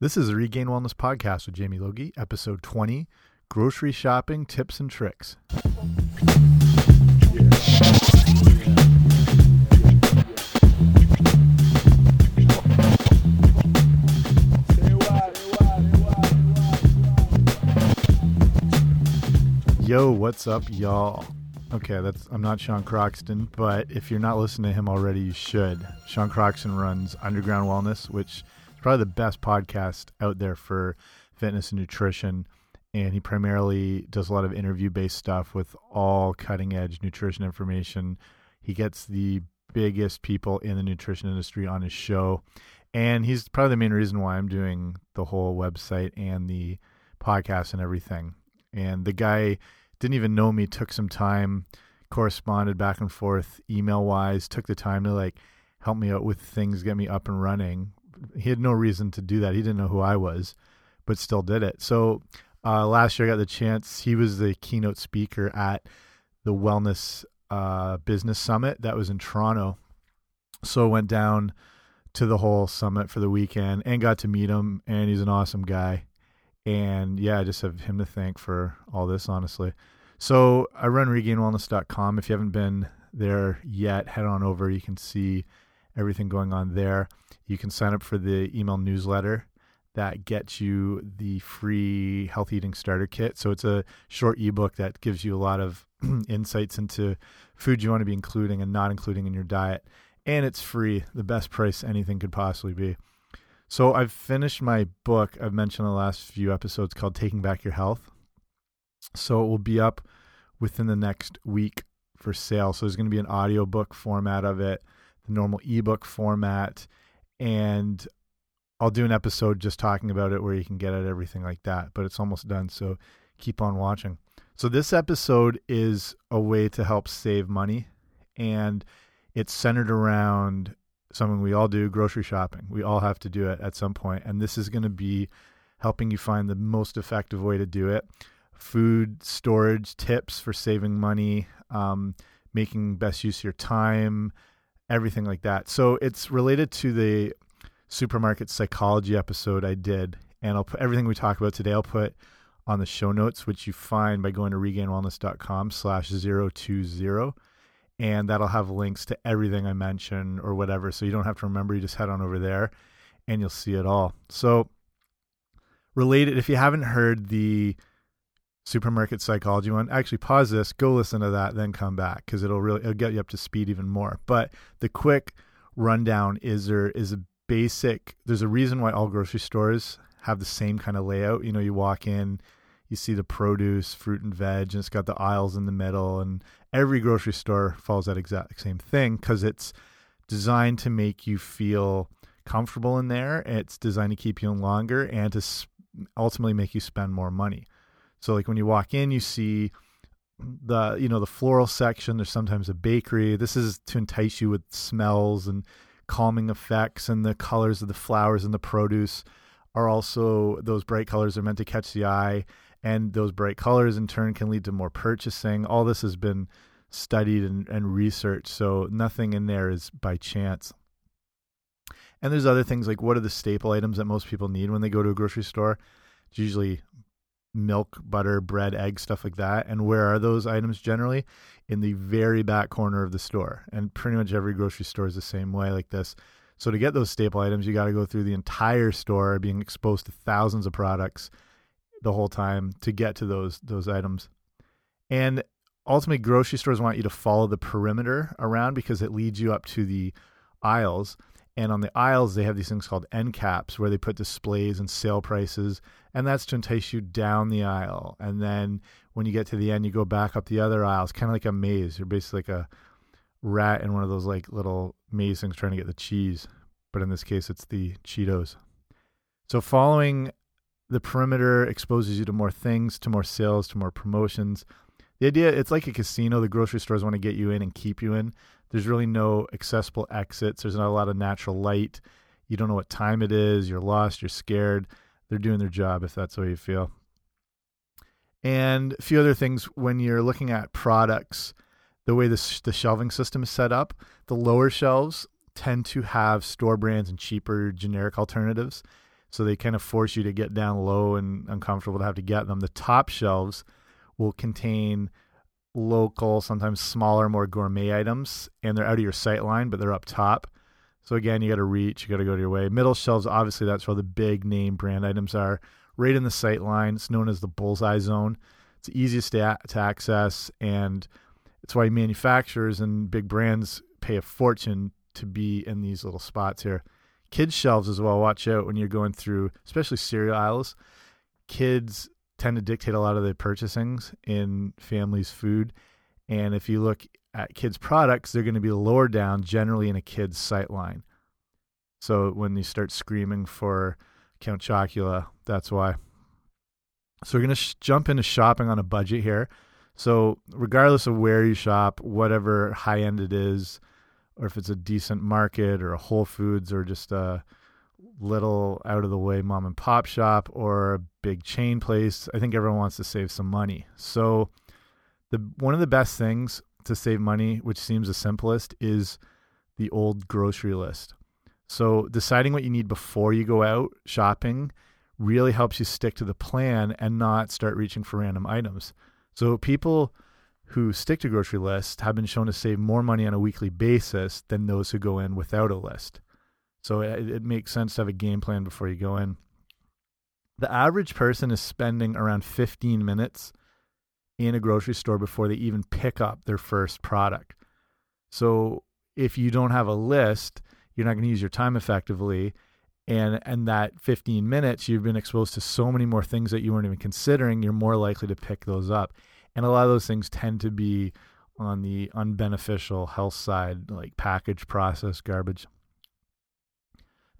This is the Regained Wellness Podcast with Jamie Logie, episode 20 Grocery Shopping Tips and Tricks. Yo, what's up, y'all? Okay, that's I'm not Sean Croxton, but if you're not listening to him already, you should. Sean Croxton runs Underground Wellness, which probably the best podcast out there for fitness and nutrition. And he primarily does a lot of interview based stuff with all cutting edge nutrition information. He gets the biggest people in the nutrition industry on his show. And he's probably the main reason why I'm doing the whole website and the podcast and everything. And the guy didn't even know me, took some time, corresponded back and forth email wise, took the time to like help me out with things, get me up and running. He had no reason to do that. He didn't know who I was, but still did it. So uh, last year I got the chance. He was the keynote speaker at the Wellness uh, Business Summit that was in Toronto. So I went down to the whole summit for the weekend and got to meet him. And he's an awesome guy and yeah, I just have him to thank for all this, honestly. So I run regainedwellness.com. If you haven't been there yet, head on over. You can see everything going on there. You can sign up for the email newsletter that gets you the free health eating starter kit. So it's a short ebook that gives you a lot of insights into food you want to be including and not including in your diet. And it's free, the best price anything could possibly be. So I've finished my book I've mentioned in the last few episodes called Taking Back Your Health. So it will be up within the next week for sale. So there's going to be an audiobook format of it, the normal ebook format, and I'll do an episode just talking about it where you can get at everything like that. But it's almost done, so keep on watching. So this episode is a way to help save money, and it's centered around something we all do grocery shopping. We all have to do it at some point, and this is going to be helping you find the most effective way to do it. Food storage tips for saving money, um, making best use of your time, everything like that. So it's related to the supermarket psychology episode I did, and I'll put everything we talk about today. I'll put on the show notes, which you find by going to regainedwellness.com slash 020 and that'll have links to everything I mention or whatever. So you don't have to remember, you just head on over there and you'll see it all. So, related, if you haven't heard the supermarket psychology one, actually pause this, go listen to that, then come back because it'll really it'll get you up to speed even more. But the quick rundown is there is a basic there's a reason why all grocery stores have the same kind of layout. You know, you walk in, you see the produce, fruit and veg, and it's got the aisles in the middle. And every grocery store follows that exact same thing because it's designed to make you feel comfortable in there. It's designed to keep you in longer and to ultimately make you spend more money. So, like when you walk in, you see the you know the floral section. There's sometimes a bakery. This is to entice you with smells and calming effects, and the colors of the flowers and the produce are also those bright colors are meant to catch the eye and those bright colors in turn can lead to more purchasing. All this has been studied and, and researched, so nothing in there is by chance. And there's other things like what are the staple items that most people need when they go to a grocery store? It's usually milk, butter, bread, egg, stuff like that. And where are those items generally? In the very back corner of the store. And pretty much every grocery store is the same way, like this. So to get those staple items, you got to go through the entire store, being exposed to thousands of products the whole time to get to those those items. And ultimately grocery stores want you to follow the perimeter around because it leads you up to the aisles. And on the aisles, they have these things called end caps where they put displays and sale prices. And that's to entice you down the aisle. And then when you get to the end, you go back up the other aisles, kind of like a maze. You're basically like a rat in one of those like little maze things trying to get the cheese. But in this case, it's the Cheetos. So following the perimeter exposes you to more things, to more sales, to more promotions. The idea it's like a casino. The grocery stores want to get you in and keep you in. There's really no accessible exits. There's not a lot of natural light. You don't know what time it is. You're lost. You're scared. They're doing their job if that's the way you feel. And a few other things when you're looking at products, the way this, the shelving system is set up, the lower shelves tend to have store brands and cheaper generic alternatives So they kind of force you to get down low and uncomfortable to have to get them. The top shelves will contain local, sometimes smaller, more gourmet items, and they're out of your sight line, but they're up top. So again, you got to reach, you got to go to your way. Middle shelves, obviously, that's where the big name brand items are. Right in the sight line, it's known as the bullseye zone. It's the easiest to, to access, and it's why manufacturers and big brands pay a fortune to be in these little spots here. Kids shelves as well. Watch out when you're going through, especially cereal aisles. Kids tend to dictate a lot of the purchasings in families' food, and if you look at kids' products, they're going to be lower down, generally in a kid's sight line. So when you start screaming for Count Chocula, that's why. So we're going to jump into shopping on a budget here. So regardless of where you shop, whatever high end it is, or if it's a decent market or a Whole Foods or just a little out of the way mom and pop shop or a big chain place, I think everyone wants to save some money. So the one of the best things to save money, which seems the simplest, is the old grocery list. So deciding what you need before you go out shopping really helps you stick to the plan and not start reaching for random items. So people who stick to grocery lists have been shown to save more money on a weekly basis than those who go in without a list. So it, it makes sense to have a game plan before you go in. The average person is spending around 15 minutes in a grocery store before they even pick up their first product. So if you don't have a list, you're not going to use your time effectively and and that 15 minutes you've been exposed to so many more things that you weren't even considering you're more likely to pick those up and a lot of those things tend to be on the unbeneficial health side like package process garbage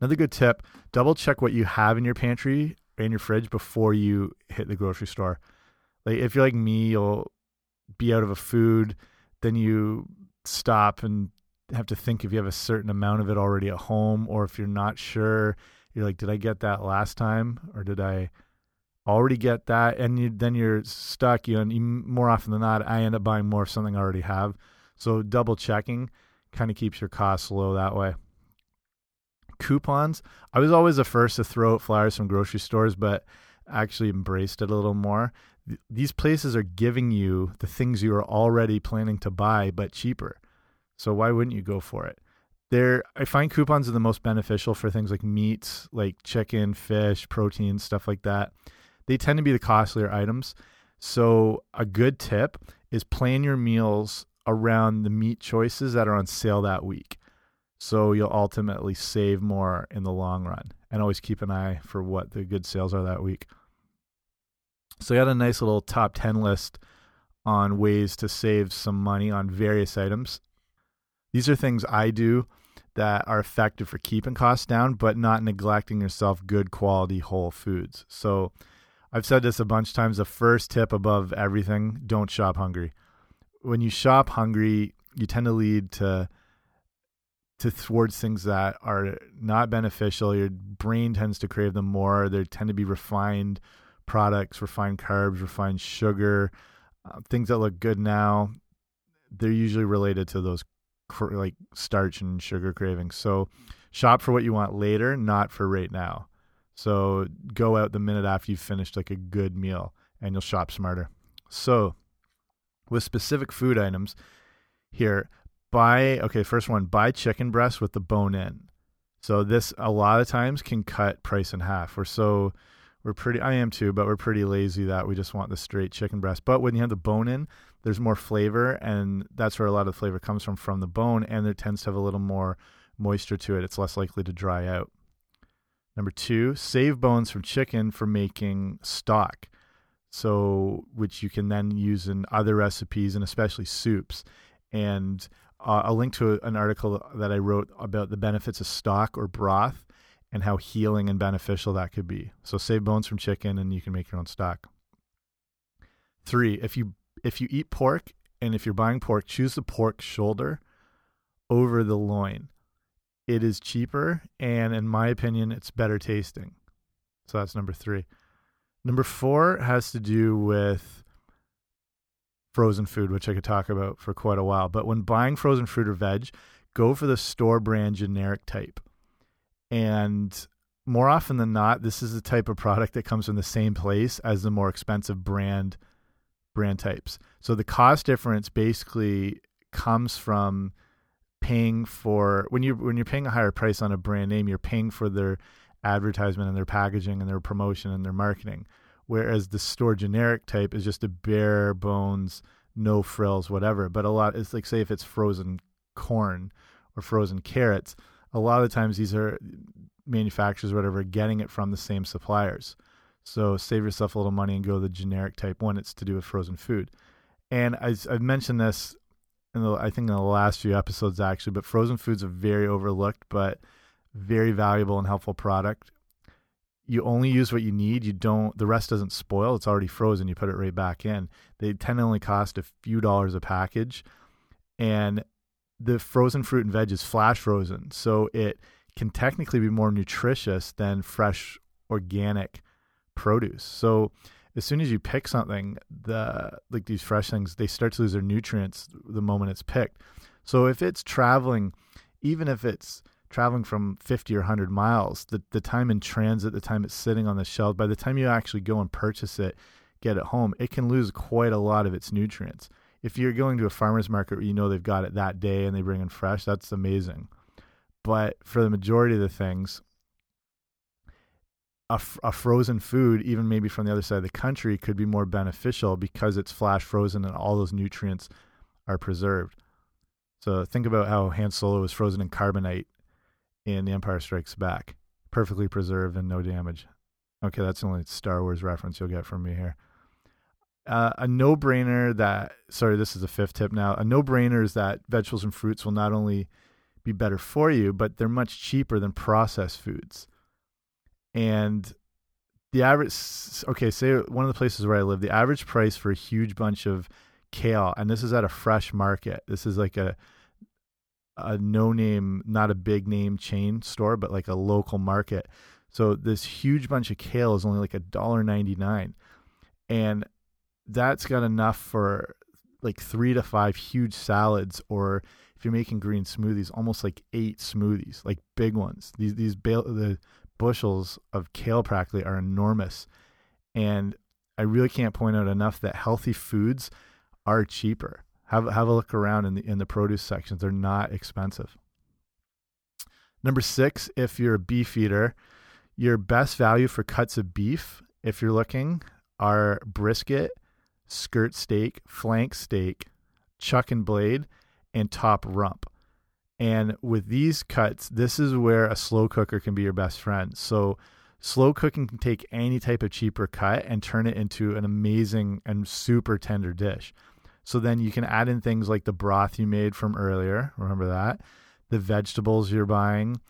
another good tip double check what you have in your pantry and your fridge before you hit the grocery store. Like if you're like me you'll be out of a food then you stop and have to think if you have a certain amount of it already at home or if you're not sure. You're like did i get that last time or did i already get that? And you, then you're stuck you and more often than not i end up buying more of something i already have. So double checking kind of keeps your costs low that way coupons i was always the first to throw out flyers from grocery stores but actually embraced it a little more these places are giving you the things you are already planning to buy but cheaper so why wouldn't you go for it? There, I find coupons are the most beneficial for things like meats, like chicken, fish, protein, stuff like that. They tend to be the costlier items. So a good tip is plan your meals around the meat choices that are on sale that week. So you'll ultimately save more in the long run. And always keep an eye for what the good sales are that week. So I got a nice little top 10 list on ways to save some money on various items. These are things I do that are effective for keeping costs down, but not neglecting yourself good quality whole foods. So I've said this a bunch of times. The first tip above everything don't shop hungry. When you shop hungry, you tend to lead to to towards things that are not beneficial. Your brain tends to crave them more. They tend to be refined products, refined carbs, refined sugar, uh, things that look good now. They're usually related to those like starch and sugar cravings. So shop for what you want later, not for right now. So go out the minute after you've finished like a good meal and you'll shop smarter. So with specific food items here, buy okay, first one, buy chicken breast with the bone in. So this a lot of times can cut price in half. We're so we're pretty I am too, but we're pretty lazy that we just want the straight chicken breast. But when you have the bone in, there's more flavor, and that's where a lot of the flavor comes from from the bone, and there tends to have a little more moisture to it. It's less likely to dry out. Number two, save bones from chicken for making stock, so which you can then use in other recipes and especially soups. And uh, I'll link to an article that I wrote about the benefits of stock or broth and how healing and beneficial that could be. So save bones from chicken, and you can make your own stock. Three, if you if you eat pork and if you're buying pork, choose the pork shoulder over the loin. It is cheaper and in my opinion it's better tasting. So that's number 3. Number 4 has to do with frozen food, which I could talk about for quite a while. But when buying frozen fruit or veg, go for the store brand generic type. And more often than not, this is the type of product that comes from the same place as the more expensive brand brand types. So the cost difference basically comes from paying for when you when you're paying a higher price on a brand name, you're paying for their advertisement and their packaging and their promotion and their marketing. Whereas the store generic type is just a bare bones, no frills, whatever. But a lot it's like say if it's frozen corn or frozen carrots, a lot of times these are manufacturers, whatever, getting it from the same suppliers. So save yourself a little money and go the generic type one. It's to do with frozen food. And I, have mentioned this in the, I think in the last few episodes actually, but frozen food's are very overlooked but very valuable and helpful product. You only use what you need. You don't. The rest doesn't spoil. It's already frozen. You put it right back in. They tend to only cost a few dollars a package, and the frozen fruit and veg is flash frozen, so it can technically be more nutritious than fresh organic produce. So as soon as you pick something, the like these fresh things, they start to lose their nutrients the moment it's picked. So if it's traveling, even if it's traveling from 50 or 100 miles, the, the time in transit, the time it's sitting on the shelf, by the time you actually go and purchase it, get it home, it can lose quite a lot of its nutrients. If you're going to a farmer's market where you know they've got it that day and they bring in fresh, that's amazing. But for the majority of the things, a, a frozen food, even maybe from the other side of the country, could be more beneficial because it's flash frozen and all those nutrients are preserved. So think about how Han Solo was frozen in carbonite in The Empire Strikes Back, perfectly preserved and no damage. Okay, that's the only Star Wars reference you'll get from me here. Uh, a no brainer that, sorry, this is the fifth tip now. A no brainer is that vegetables and fruits will not only be better for you, but they're much cheaper than processed foods and the average okay say one of the places where i live the average price for a huge bunch of kale and this is at a fresh market this is like a a no name not a big name chain store but like a local market so this huge bunch of kale is only like a dollar 99 and that's got enough for like three to five huge salads or if you're making green smoothies almost like eight smoothies like big ones these these the bushels of kale practically are enormous. And I really can't point out enough that healthy foods are cheaper. Have have a look around in the in the produce sections. They're not expensive. Number six, if you're a beef eater, your best value for cuts of beef, if you're looking, are brisket, skirt steak, flank steak, chuck and blade, and top rump. And with these cuts, this is where a slow cooker can be your best friend. So, slow cooking can take any type of cheaper cut and turn it into an amazing and super tender dish. So, then you can add in things like the broth you made from earlier. Remember that? The vegetables you're buying,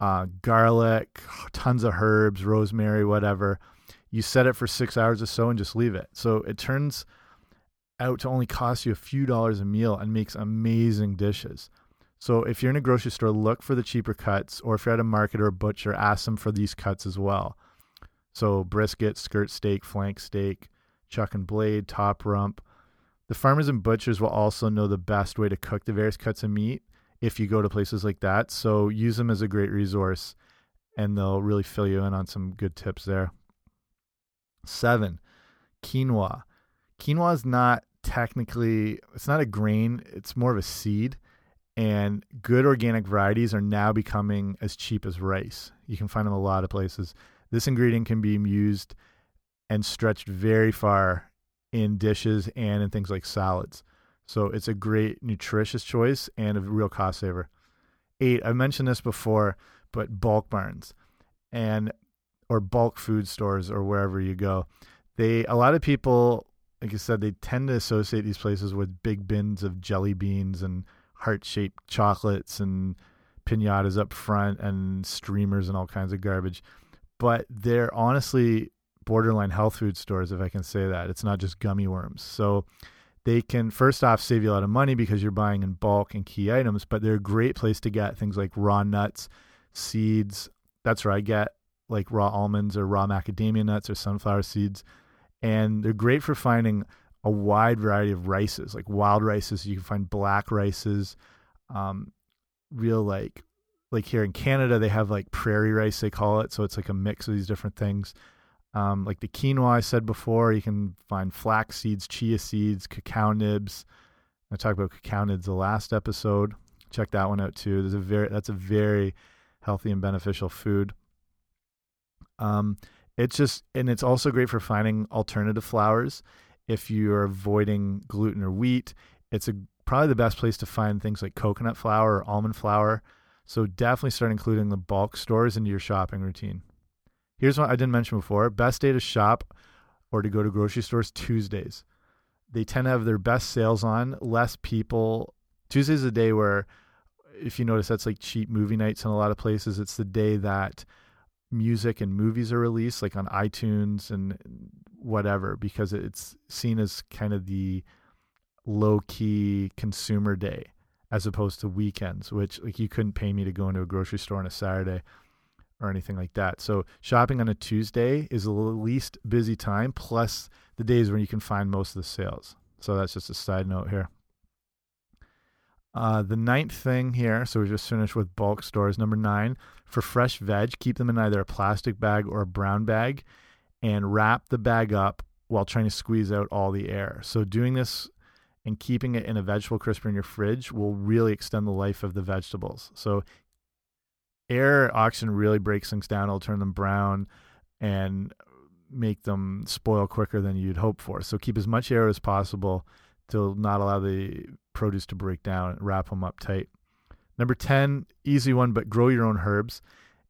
uh, garlic, tons of herbs, rosemary, whatever. You set it for six hours or so and just leave it. So, it turns out to only cost you a few dollars a meal and makes amazing dishes. So if you're in a grocery store, look for the cheaper cuts, or if you're at a market or a butcher, ask them for these cuts as well. So brisket, skirt steak, flank steak, chuck and blade, top rump. The farmers and butchers will also know the best way to cook the various cuts of meat if you go to places like that. So use them as a great resource and they'll really fill you in on some good tips there. Seven, quinoa. Quinoa is not technically, it's not a grain, it's more of a seed and good organic varieties are now becoming as cheap as rice. You can find them a lot of places. This ingredient can be used and stretched very far in dishes and in things like salads. So it's a great nutritious choice and a real cost saver. Eight, I've mentioned this before, but bulk barns and or bulk food stores or wherever you go. They a lot of people, like I said, they tend to associate these places with big bins of jelly beans and heart shaped chocolates and pinatas up front and streamers and all kinds of garbage. But they're honestly borderline health food stores, if I can say that. It's not just gummy worms. So they can first off save you a lot of money because you're buying in bulk and key items, but they're a great place to get things like raw nuts, seeds. That's where I get like raw almonds or raw macadamia nuts or sunflower seeds. And they're great for finding a wide variety of rices, like wild rices. You can find black rices, um, real like like here in Canada, they have like prairie rice, they call it. So it's like a mix of these different things. Um, like the quinoa I said before, you can find flax seeds, chia seeds, cacao nibs. I talked about cacao nibs the last episode. Check that one out too. There's a very that's a very healthy and beneficial food. Um, it's just and it's also great for finding alternative flours. If you're avoiding gluten or wheat, it's a probably the best place to find things like coconut flour or almond flour. So definitely start including the bulk stores into your shopping routine. Here's what I didn't mention before. Best day to shop or to go to grocery stores Tuesdays. They tend to have their best sales on, less people. Tuesday's is a day where if you notice that's like cheap movie nights in a lot of places. It's the day that music and movies are released like on iTunes and whatever because it's seen as kind of the low key consumer day as opposed to weekends, which like you couldn't pay me to go into a grocery store on a Saturday or anything like that. So shopping on a Tuesday is the least busy time, plus the days when you can find most of the sales. So that's just a side note here. Uh, the ninth thing here, so we just finished with bulk stores. Number nine, for fresh veg, keep them in either a plastic bag or a brown bag and wrap the bag up while trying to squeeze out all the air. So doing this and keeping it in a vegetable crisper in your fridge will really extend the life of the vegetables. So air oxygen really breaks things down. It'll turn them brown and make them spoil quicker than you'd hope for. So keep as much air as possible to not allow the produce to break down wrap them up tight. Number 10, easy one, but grow your own herbs.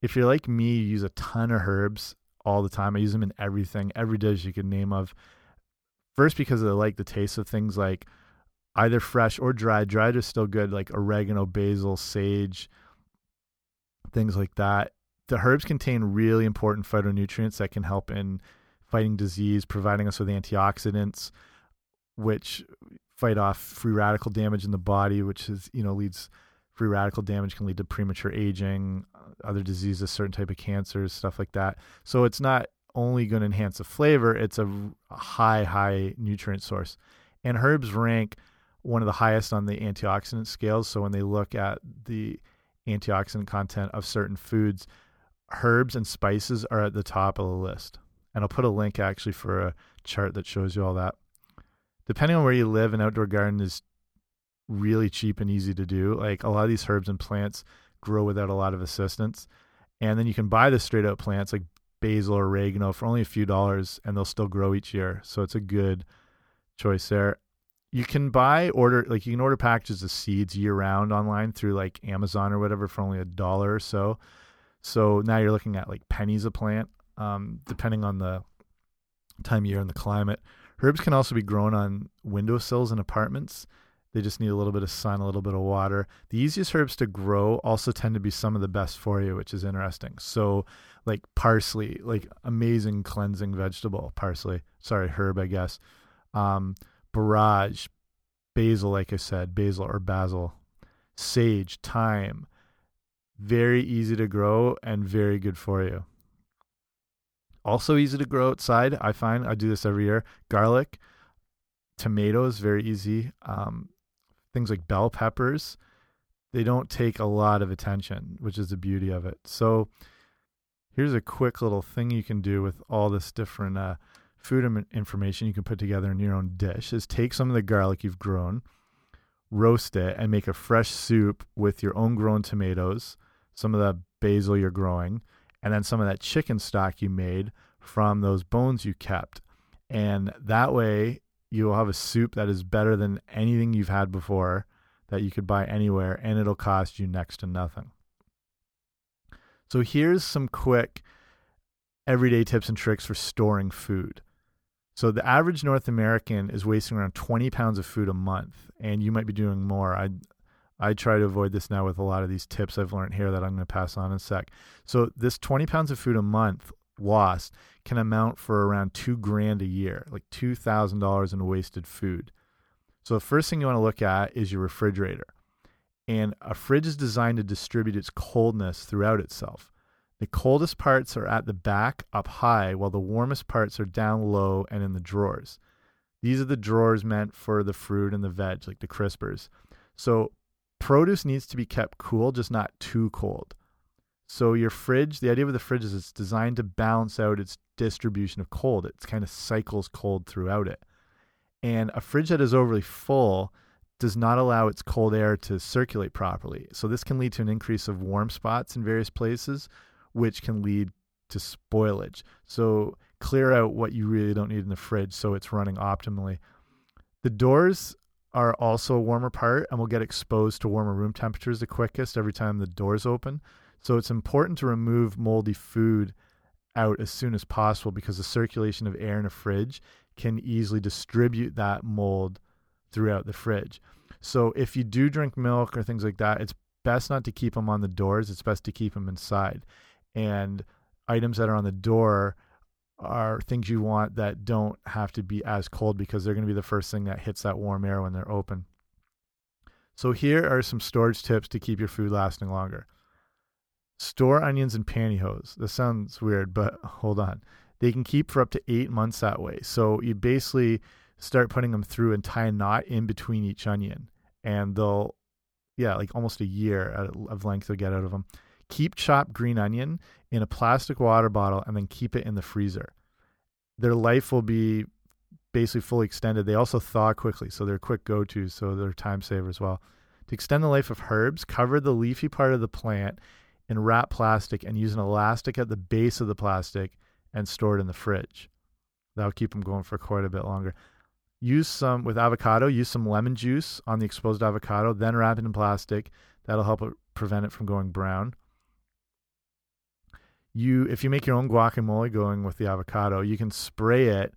If you're like me, you use a ton of herbs all the time. I use them in everything, every dish you can name of. First, because I like the taste of things like either fresh or dried. Dried is still good, like oregano, basil, sage, things like that. The herbs contain really important phytonutrients that can help in fighting disease, providing us with antioxidants, which fight off free radical damage in the body, which is you know leads free radical damage can lead to premature aging, uh, other diseases, certain type of cancers, stuff like that. So it's not only going to enhance the flavor; it's a high, high nutrient source. And herbs rank one of the highest on the antioxidant scales. So when they look at the antioxidant content of certain foods, herbs and spices are at the top of the list. And I'll put a link actually for a chart that shows you all that. Depending on where you live, an outdoor garden is really cheap and easy to do. Like a lot of these herbs and plants grow without a lot of assistance. And then you can buy the straight out plants like basil or oregano for only a few dollars and they'll still grow each year. So it's a good choice there you can buy order like you can order packages of seeds year round online through like Amazon or whatever for only a dollar or so. So now you're looking at like pennies a plant, um, depending on the time of year and the climate. Herbs can also be grown on windowsills in apartments. They just need a little bit of sun, a little bit of water. The easiest herbs to grow also tend to be some of the best for you, which is interesting. So, like parsley, like amazing cleansing vegetable, parsley. Sorry, herb, I guess. Um, borage, basil, like I said, basil or basil, sage, thyme. Very easy to grow and very good for you. Also easy to grow outside, I find. I do this every year. Garlic, tomatoes, very easy. Um, things like bell peppers, they don't take a lot of attention, which is the beauty of it. So here's a quick little thing you can do with all this different uh, food information you can put together in your own dish is take some of the garlic you've grown, roast it, and make a fresh soup with your own grown tomatoes, some of the basil you're growing, and then some of that chicken stock you made from those bones you kept. And that way, you'll have a soup that is better than anything you've had before that you could buy anywhere, and it'll cost you next to nothing. So, here's some quick everyday tips and tricks for storing food. So the average North American is wasting around 20 pounds of food a month, and you might be doing more. I I try to avoid this now with a lot of these tips I've learned here that I'm going to pass on in a sec. So this 20 pounds of food a month lost can amount for around two grand a year, like two thousand dollars in wasted food. So the first thing you want to look at is your refrigerator. And a fridge is designed to distribute its coldness throughout itself. The coldest parts are at the back up high, while the warmest parts are down low and in the drawers. These are the drawers meant for the fruit and the veg, like the crispers. So produce needs to be kept cool, just not too cold. So your fridge, the idea with the fridge is it's designed to balance out its distribution of cold. It kind of cycles cold throughout it. And a fridge that is overly full does not allow its cold air to circulate properly. So this can lead to an increase of warm spots in various places, which can lead to spoilage. So clear out what you really don't need in the fridge so it's running optimally. The doors are also a warmer part and will get exposed to warmer room temperatures the quickest every time the doors open. So it's important to remove moldy food out as soon as possible because the circulation of air in a fridge can easily distribute that mold throughout the fridge. So if you do drink milk or things like that, it's best not to keep them on the doors. It's best to keep them inside. And items that are on the door are things you want that don't have to be as cold because they're going to be the first thing that hits that warm air when they're open. So here are some storage tips to keep your food lasting longer. Store onions in pantyhose. This sounds weird, but hold on. They can keep for up to eight months that way. So you basically start putting them through and tie a knot in between each onion, and they'll, yeah, like almost a year of length they'll get out of them. Keep chopped green onion in a plastic water bottle and then keep it in the freezer. Their life will be basically fully extended. They also thaw quickly, so they're quick go tos, so they're time saver as well. To extend the life of herbs, cover the leafy part of the plant in wrap plastic and use an elastic at the base of the plastic and store it in the fridge. That'll keep them going for quite a bit longer. Use some with avocado, use some lemon juice on the exposed avocado, then wrap it in plastic. That'll help prevent it from going brown you if you make your own guacamole going with the avocado, you can spray it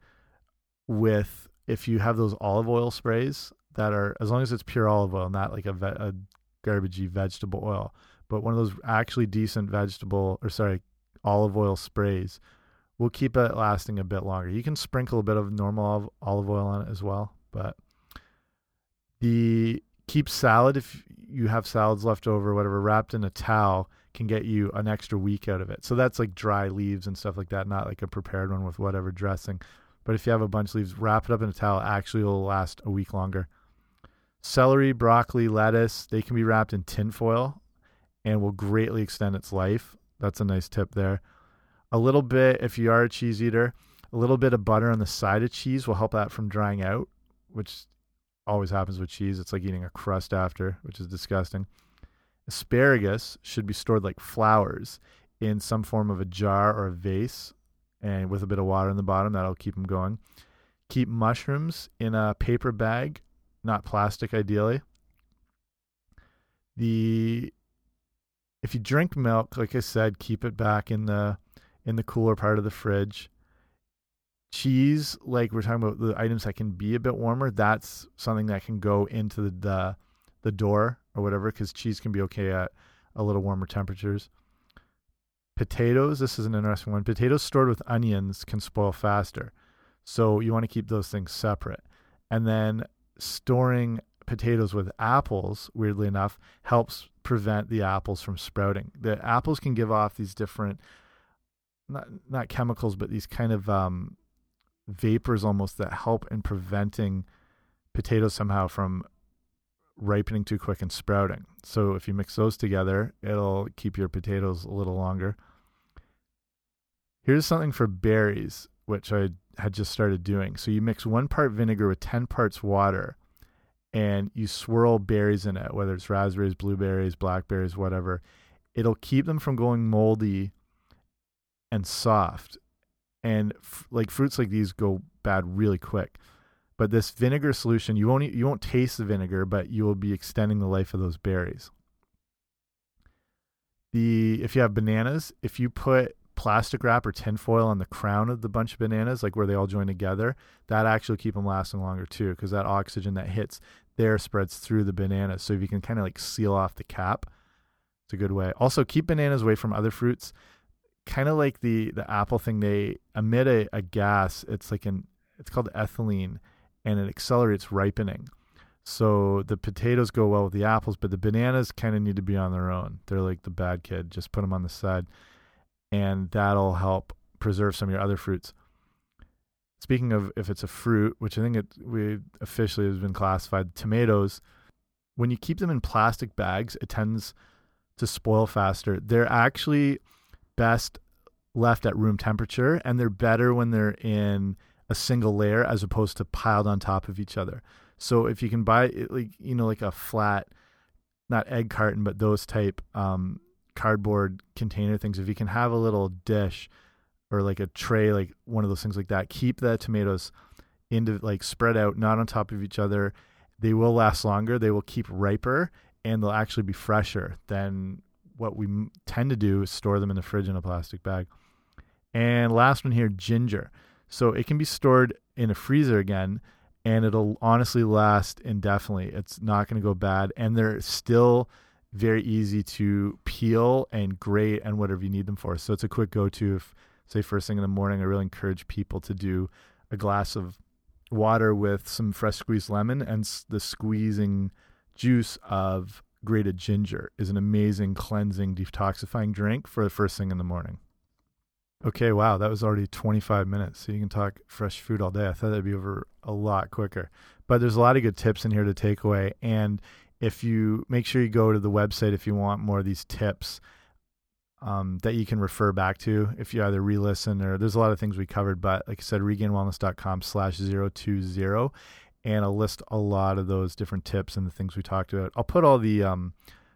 with if you have those olive oil sprays that are as long as it's pure olive oil, not like a, ve a garbagey vegetable oil, but one of those actually decent vegetable or sorry olive oil sprays will keep it lasting a bit longer. You can sprinkle a bit of normal olive oil on it as well, but the keep salad if you have salads left over, whatever, wrapped in a towel can get you an extra week out of it. So that's like dry leaves and stuff like that, not like a prepared one with whatever dressing. But if you have a bunch of leaves, wrap it up in a towel. Actually, will last a week longer. Celery, broccoli, lettuce, they can be wrapped in tinfoil and will greatly extend its life. That's a nice tip there. A little bit, if you are a cheese eater, a little bit of butter on the side of cheese will help that from drying out, which always happens with cheese. It's like eating a crust after, which is disgusting. Asparagus should be stored like flowers in some form of a jar or a vase and with a bit of water in the bottom. That'll keep them going. Keep mushrooms in a paper bag, not plastic ideally. The if you drink milk, like I said, keep it back in the in the cooler part of the fridge. Cheese, like we're talking about the items that can be a bit warmer, that's something that can go into the the, the door or whatever because cheese can be okay at a little warmer temperatures. Potatoes, this is an interesting one. Potatoes stored with onions can spoil faster. So you want to keep those things separate. And then storing potatoes with apples, weirdly enough, helps prevent the apples from sprouting. The apples can give off these different not not chemicals, but these kind of um, vapors almost that help in preventing potatoes somehow from ripening too quick and sprouting. So if you mix those together, it'll keep your potatoes a little longer. Here's something for berries, which I had just started doing. So you mix one part vinegar with 10 parts water and you swirl berries in it, whether it's raspberries, blueberries, blackberries, whatever. It'll keep them from going moldy and soft. And like fruits like these go bad really quick. But this vinegar solution, you won't you won't taste the vinegar, but you will be extending the life of those berries. The if you have bananas, if you put plastic wrap or tinfoil on the crown of the bunch of bananas, like where they all join together, that actually keep them lasting longer too, because that oxygen that hits there spreads through the bananas. So if you can kind of like seal off the cap, it's a good way. Also, keep bananas away from other fruits. Kind of like the the apple thing, they emit a, a gas. It's like an it's called ethylene, and it accelerates ripening. So the potatoes go well with the apples, but the bananas kind of need to be on their own. They're like the bad kid. Just put them on the side, and that'll help preserve some of your other fruits. Speaking of if it's a fruit, which I think it we officially has been classified, tomatoes, when you keep them in plastic bags, it tends to spoil faster. They're actually best left at room temperature and they're better when they're in a single layer as opposed to piled on top of each other. So if you can buy like you know like a flat not egg carton but those type um, cardboard container things if you can have a little dish or like a tray like one of those things like that keep the tomatoes into like spread out not on top of each other. They will last longer. They will keep riper and they'll actually be fresher than what we tend to do is store them in the fridge in a plastic bag. And last one here ginger so it can be stored in a freezer again and it'll honestly last indefinitely. It's not going to go bad and they're still very easy to peel and grate and whatever you need them for. So it's a quick go-to if say first thing in the morning I really encourage people to do a glass of water with some fresh squeezed lemon and the squeezing juice of grated ginger is an amazing cleansing detoxifying drink for the first thing in the morning. Okay, wow, that was already 25 minutes. So you can talk fresh food all day. I thought that'd be over a lot quicker. But there's a lot of good tips in here to take away. And if you make sure you go to the website if you want more of these tips um, that you can refer back to if you either re-listen or there's a lot of things we covered. But like I said, regainedwellness.com slash 020 and I'll list a lot of those different tips and the things we talked about. I'll put all the um,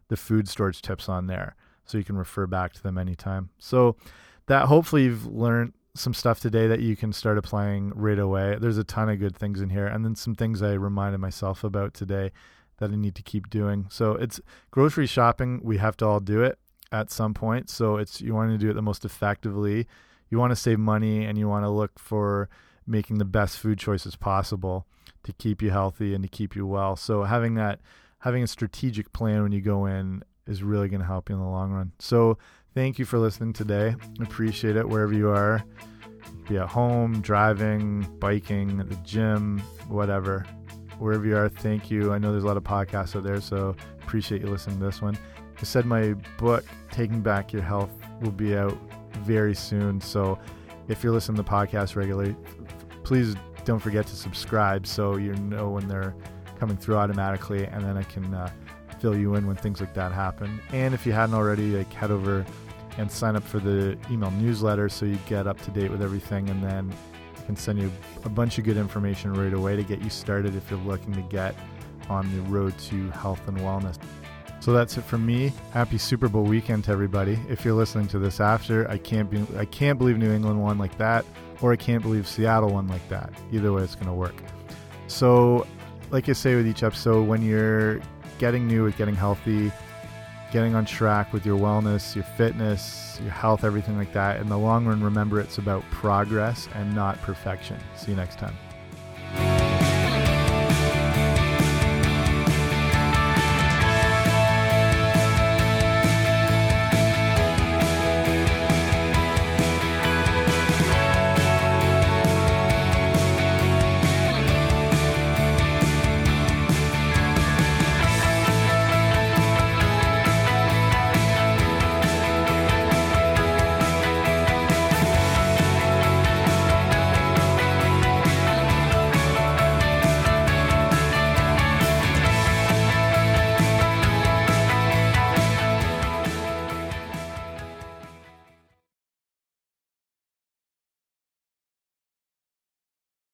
the food storage tips on there so you can refer back to them anytime. So that hopefully you've learned some stuff today that you can start applying right away. There's a ton of good things in here, and then some things I reminded myself about today that I need to keep doing. So it's grocery shopping. We have to all do it at some point. So it's you want to do it the most effectively. You want to save money, and you want to look for making the best food choices possible to keep you healthy and to keep you well. So having that, having a strategic plan when you go in is really going to help you in the long run. So Thank you for listening today. Appreciate it wherever you are. Be at home, driving, biking, at the gym, whatever. Wherever you are, thank you. I know there's a lot of podcasts out there, so appreciate you listening to this one. I said my book, Taking Back Your Health, will be out very soon. So if you're listening to the podcast regularly, please don't forget to subscribe so you know when they're coming through automatically, and then I can uh, fill you in when things like that happen. And if you hadn't already, like head over and sign up for the email newsletter so you get up to date with everything and then I can send you a bunch of good information right away to get you started if you're looking to get on the road to health and wellness. So that's it from me. Happy Super Bowl weekend to everybody. If you're listening to this after, I can't be I can't believe New England won like that or I can't believe Seattle won like that. Either way it's going to work. So, like I say with each episode, when you're getting new with getting healthy, getting on track with your wellness, your fitness, your health, everything like that. In the long run, remember it's about progress and not perfection. See you next time.